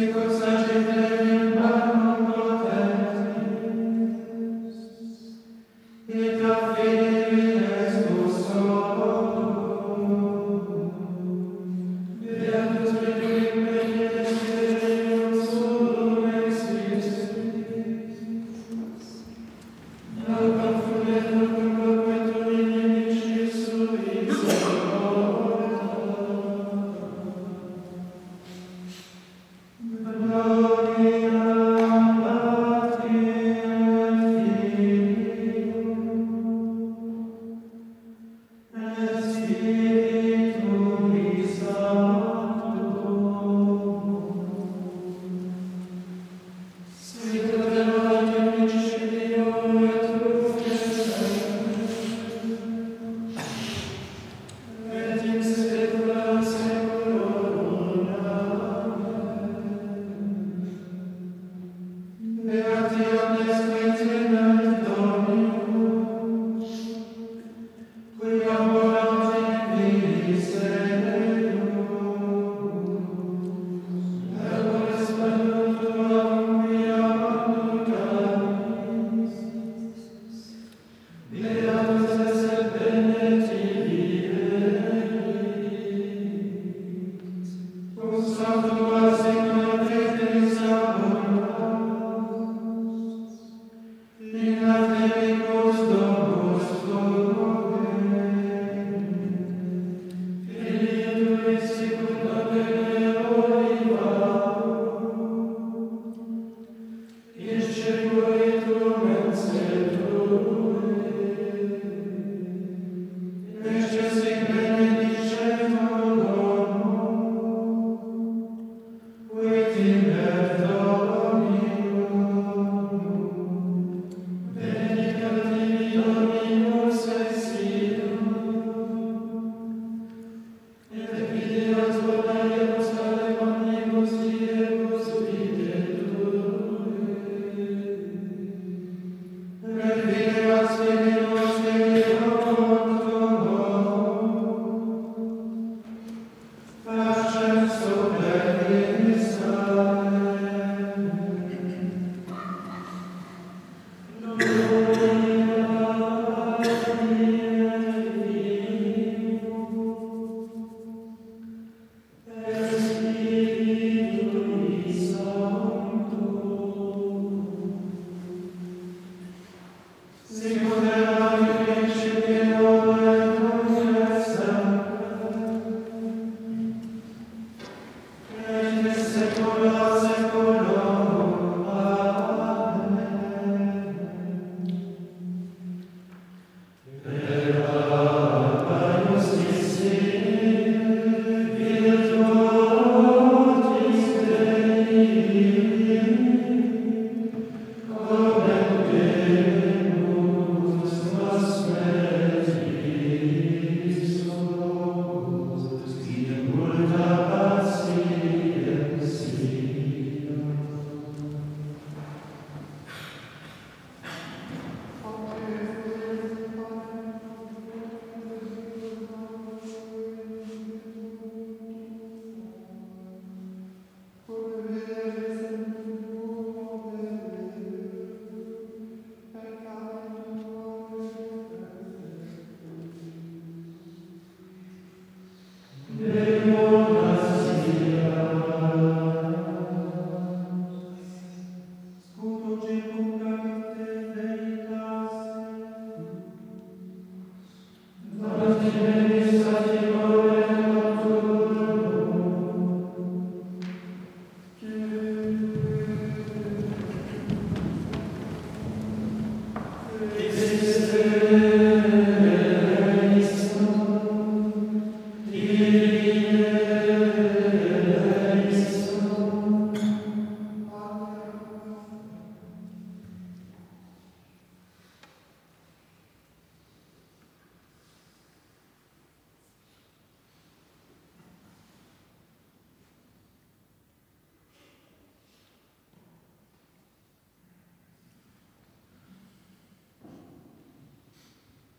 Pentecost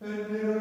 Ed